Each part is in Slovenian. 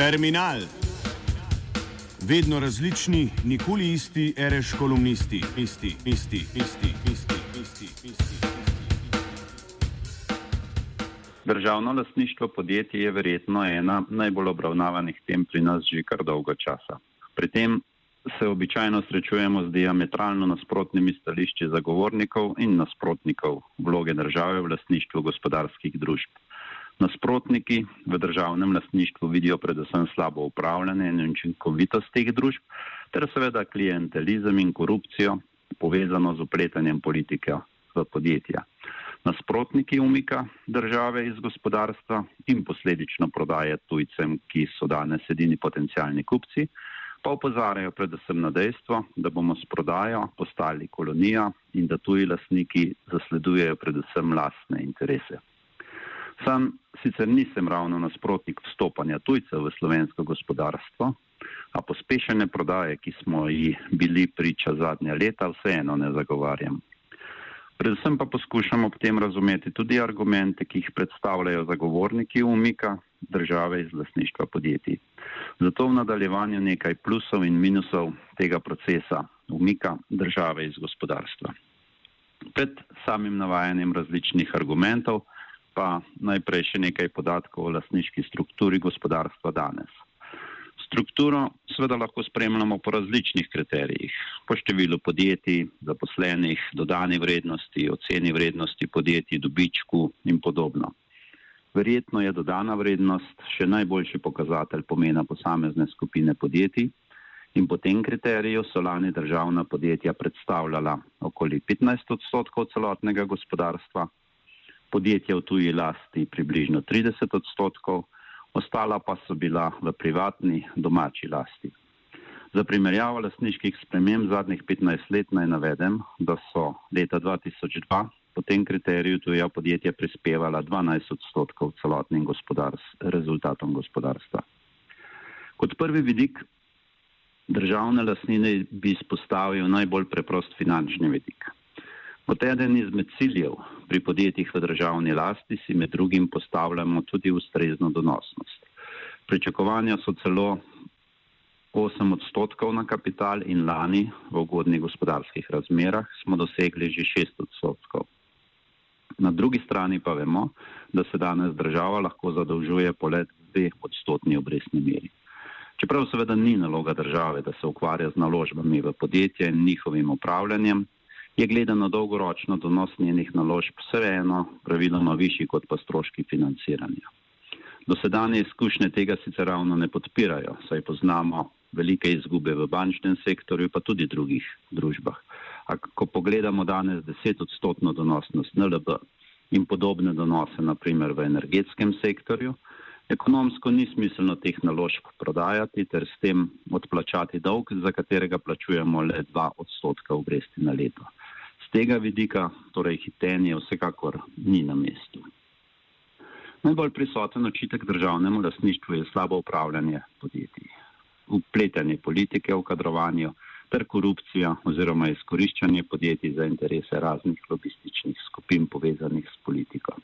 Terminal. Vedno različni, nikoli isti, reš kolumnisti, isti, isti, isti, isti, isti, isti. Državno lastništvo podjetij je verjetno ena najbolj obravnavanih tem pri nas že kar dolgo časa. Pri tem se običajno srečujemo z diametralno nasprotnimi stališči zagovornikov in nasprotnikov vloge države v lastništvu gospodarskih družb. Nasprotniki v državnem lastništvu vidijo predvsem slabo upravljanje in učinkovitost teh družb, ter seveda klientelizem in korupcijo, povezano z upletanjem politike v podjetja. Nasprotniki umika države iz gospodarstva in posledično prodaje tujcem, ki so danes edini potencijalni kupci, pa upozarjajo predvsem na dejstvo, da bomo s prodajo postali kolonija in da tuji lastniki zasledujejo predvsem lastne interese. Sam sicer nisem ravno nasprotnik vstopanja tujcev v slovensko gospodarstvo, a pospešene prodaje, ki smo ji bili priča zadnja leta, vseeno ne zagovarjam. Predvsem pa poskušamo ob tem razumeti tudi argumente, ki jih predstavljajo zagovorniki umika države iz lasništva podjetij. Zato v nadaljevanju nekaj plusov in minusov tega procesa umika države iz gospodarstva. Pred samim navajanjem različnih argumentov pa najprej še nekaj podatkov o lasniški strukturi gospodarstva danes. Strukturo seveda lahko spremljamo po različnih kriterijih, po številu podjetij, zaposlenih, dodani vrednosti, oceni vrednosti podjetij, dobičku in podobno. Verjetno je dodana vrednost še najboljši pokazatelj pomena posamezne skupine podjetij in po tem kriteriju so lani državna podjetja predstavljala okoli 15 odstotkov celotnega gospodarstva, podjetja v tuji lasti približno 30 odstotkov, ostala pa so bila v privatni domači lasti. Za primerjavo lasniških sprememb zadnjih 15 let naj navedem, da so leta 2002 po tem kriteriju tuja podjetja prispevala 12 odstotkov celotnim gospodars rezultatom gospodarstva. Kot prvi vidik državne lasnine bi izpostavil najbolj preprost finančni vidik. Kot eden izmed ciljev pri podjetjih v državni lasti si med drugim postavljamo tudi ustrezno donosnost. Pričakovanja so celo 8 odstotkov na kapital in lani v ugodnih gospodarskih razmerah smo dosegli že 6 odstotkov. Na drugi strani pa vemo, da se danes država lahko zadolžuje po let dve odstotni obrestni meri. Čeprav seveda ni naloga države, da se ukvarja z naložbami v podjetje in njihovim upravljanjem, je gledano dolgoročno donos njenih naložb vseeno praviloma višji kot pa stroški financiranja. Dosedanje izkušnje tega sicer ravno ne podpirajo, saj poznamo velike izgube v bančnem sektorju, pa tudi drugih družbah. A ko pogledamo danes 10 odstotno donosnost NLB in podobne donose, naprimer v energetskem sektorju, ekonomsko ni smiselno teh naložb prodajati ter s tem odplačati dolg, za katerega plačujemo le 2 odstotka obresti na leto. Z tega vidika torej hitenje vsekakor ni na mestu. Najbolj prisoten očitek državnemu lasništvu je slabo upravljanje podjetij, upletanje politike v kadrovanju, ter korupcija oziroma izkoriščanje podjetij za interese raznih lobističnih skupin povezanih s politiko.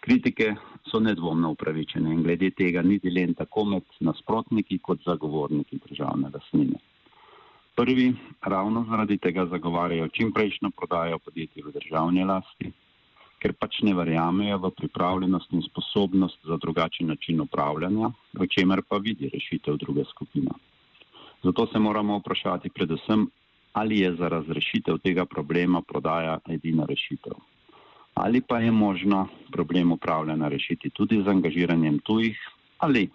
Kritike so nedvomno upravičene in glede tega ni dilen tako med nasprotniki kot zagovorniki državne lasnine. Prvi ravno zaradi tega zagovarjajo čimprejšnjo prodajo podjetij v državni lasti, ker pač ne verjamejo v pripravljenost in sposobnost za drugačen način upravljanja, v čemer pa vidi rešitev druga skupina. Zato se moramo vprašati predvsem, ali je za razrešitev tega problema prodaja edina rešitev. Ali pa je možno problem upravljanja rešiti tudi z angažiranjem tujih ali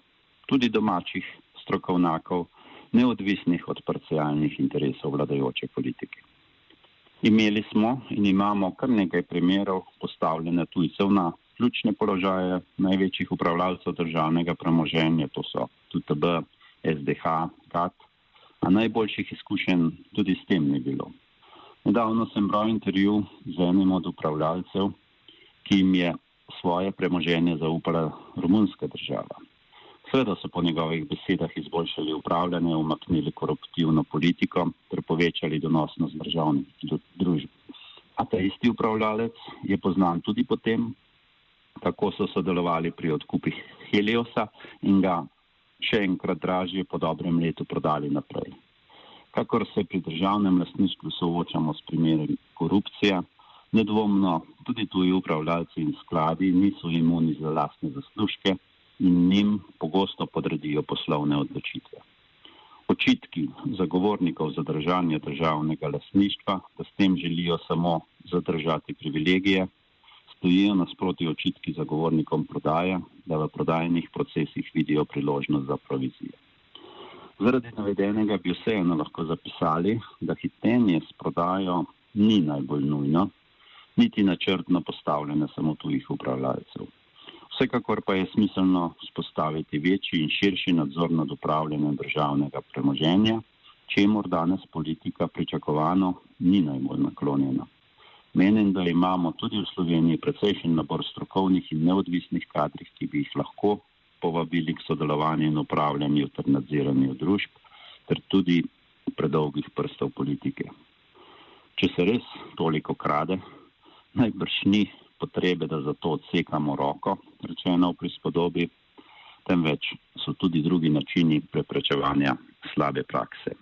tudi domačih strokovnjakov, neodvisnih od parcialnih interesov vladajoče politike. Imeli smo in imamo kar nekaj primerov postavljene tujcev na ključne položaje največjih upravljalcev državnega premoženja, to so TTB, SDH, KAT, a najboljših izkušenj tudi s tem ni bilo. Nedavno sem bral intervju z enim od upravljalcev, ki jim je svoje premoženje zaupala romunska država. Sveda so po njegovih besedah izboljšali upravljanje, umaknili koruptivno politiko ter povečali donosnost državnih družb. A ta isti upravljalec je poznan tudi potem, kako so sodelovali pri odkupih Heliosa in ga še enkrat dražje po dobrem letu prodali naprej. Kakor se pri državnem lastništvu soočamo s primerom korupcije, nedvomno tudi tuji upravljalci in skladi niso imuni za lastne zaslužke in njim pogosto podredijo poslovne odločitve. Očitki zagovornikov zadržanja državnega lastništva, da s tem želijo samo zadržati privilegije, stojijo nasproti očitki zagovornikom prodaje, da v prodajnih procesih vidijo priložnost za provizije. Zaradi navedenega bi vseeno lahko zapisali, da hitenje s prodajo ni najbolj nujno, niti načrtno postavljene samo tujih upravljalcev. Vsekakor pa je smiselno spostaviti večji in širši nadzor nad upravljanjem državnega premoženja, čemu danes politika pričakovano ni najbolj naklonjena. Menim, da imamo tudi v Sloveniji precejšen nabor strokovnih in neodvisnih kadrih, ki bi jih lahko povabili k sodelovanju in upravljanju ter nadziranju družb, ter tudi predolgih prstov politike. Če se res toliko krade, najbrž ni potrebe, da za to odsekamo roko, rečeno v prispodobi, temveč so tudi drugi načini preprečevanja slabe prakse.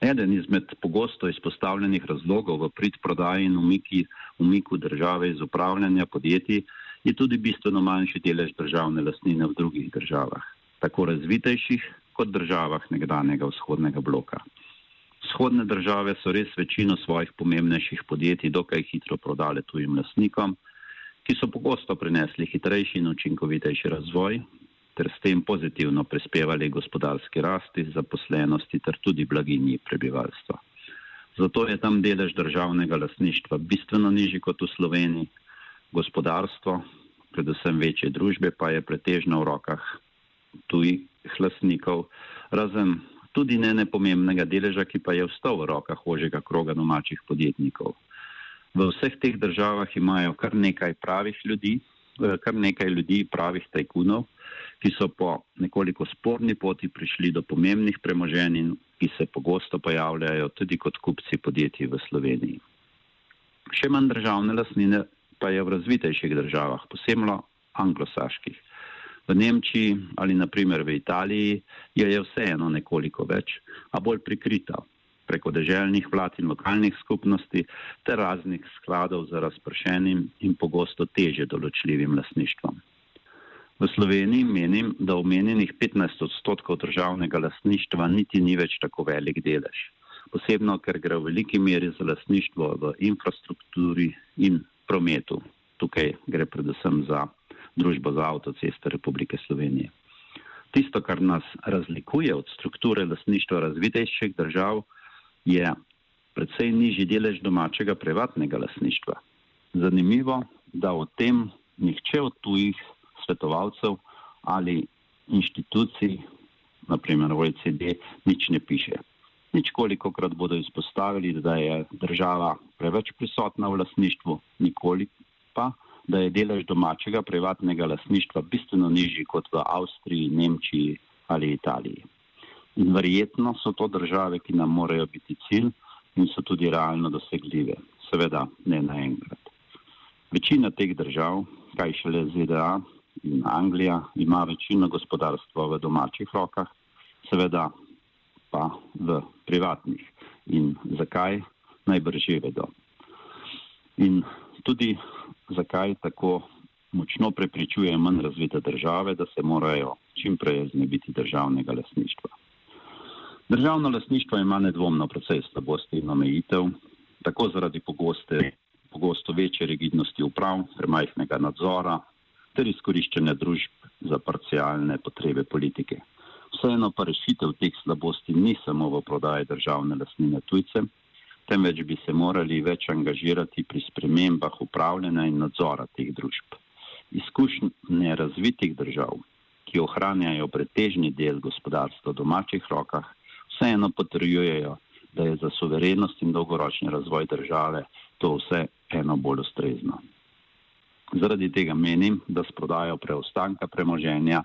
Eden izmed pogosto izpostavljenih razlogov v prid prodaji in umiki, umiku države iz upravljanja podjetij je tudi bistveno manjši delež državne lastnine v drugih državah, tako razvitejših kot državah nekdanjega vzhodnega bloka. Vzhodne države so res večino svojih pomembnejših podjetij dokaj hitro prodale tujim lastnikom, ki so pogosto prinesli hitrejši in učinkovitejši razvoj, ter s tem pozitivno prispevali gospodarski rasti, zaposlenosti ter tudi blaginji prebivalstva. Zato je tam delež državnega lasništva bistveno nižji kot v Sloveniji, gospodarstvo, predvsem večje družbe, pa je pretežno v rokah tujih lasnikov, razen tudi ne nepomembnega deleža, ki pa je vstal v rokah ožjega kroga domačih podjetnikov. V vseh teh državah imajo kar nekaj pravih ljudi, eh, kar nekaj ljudi pravih tajkunov, ki so po nekoliko sporni poti prišli do pomembnih premoženj in ki se pogosto pojavljajo tudi kot kupci podjetij v Sloveniji. Še manj državne lasnine pa je v razvitejših državah, posebno anglosaških. V Nemčiji ali naprimer v Italiji je, je vseeno nekoliko več, a bolj prikrita preko deželnih vlad in lokalnih skupnosti ter raznih skladov za razpršenim in pogosto teže določljivim lasništvom. V Sloveniji menim, da omenjenih 15 odstotkov državnega lasništva niti ni več tako velik delež. Posebno, ker gre v veliki meri za lasništvo v infrastrukturi in prometu. Tukaj gre predvsem za družbo za avtoceste Republike Slovenije. Tisto, kar nas razlikuje od strukture lasništva razvitejših držav, je predvsej nižji delež domačega privatnega lasništva. Zanimivo, da o tem nihče od tujih svetovalcev ali inštitucij, naprimer OECD, nič ne piše. Nič koliko krat bodo izpostavili, da je država preveč prisotna v lasništvu, nikoli pa, da je delež domačega privatnega lasništva bistveno nižji kot v Avstriji, Nemčiji ali Italiji. In verjetno so to države, ki nam morajo biti cilj in so tudi realno dosegljive. Seveda ne naenkrat. Večina teh držav, kaj šele ZDA, in Anglija ima večino gospodarstva v domačih rokah, seveda pa v privatnih. In zakaj najbrž že vedo. In tudi zakaj tako močno prepričuje manj razvite države, da se morajo čim prej znebiti državnega lasništva. Državno lasništvo ima nedvomno precej slabosti in omejitev, tako zaradi pogoste, pogosto večje rigidnosti uprav, premajhnega nadzora, ter izkoriščanja družb za parcialne potrebe politike. Vseeno pa rešitev teh slabosti ni samo v prodaji državne lasnine tujcem, temveč bi se morali več angažirati pri spremembah upravljanja in nadzora teh družb. Izkušnje razvitih držav, ki ohranjajo pretežni del gospodarstva v domačih rokah, vseeno potrjujejo, da je za soverenost in dolgoročni razvoj države to vse eno bolj ustrezno. Zaradi tega menim, da s prodajo preostanka premoženja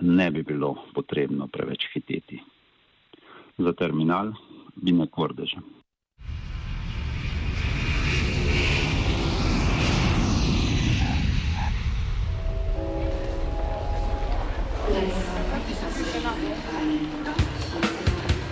ne bi bilo potrebno preveč hiteti. Za terminal bi ne kvordeže.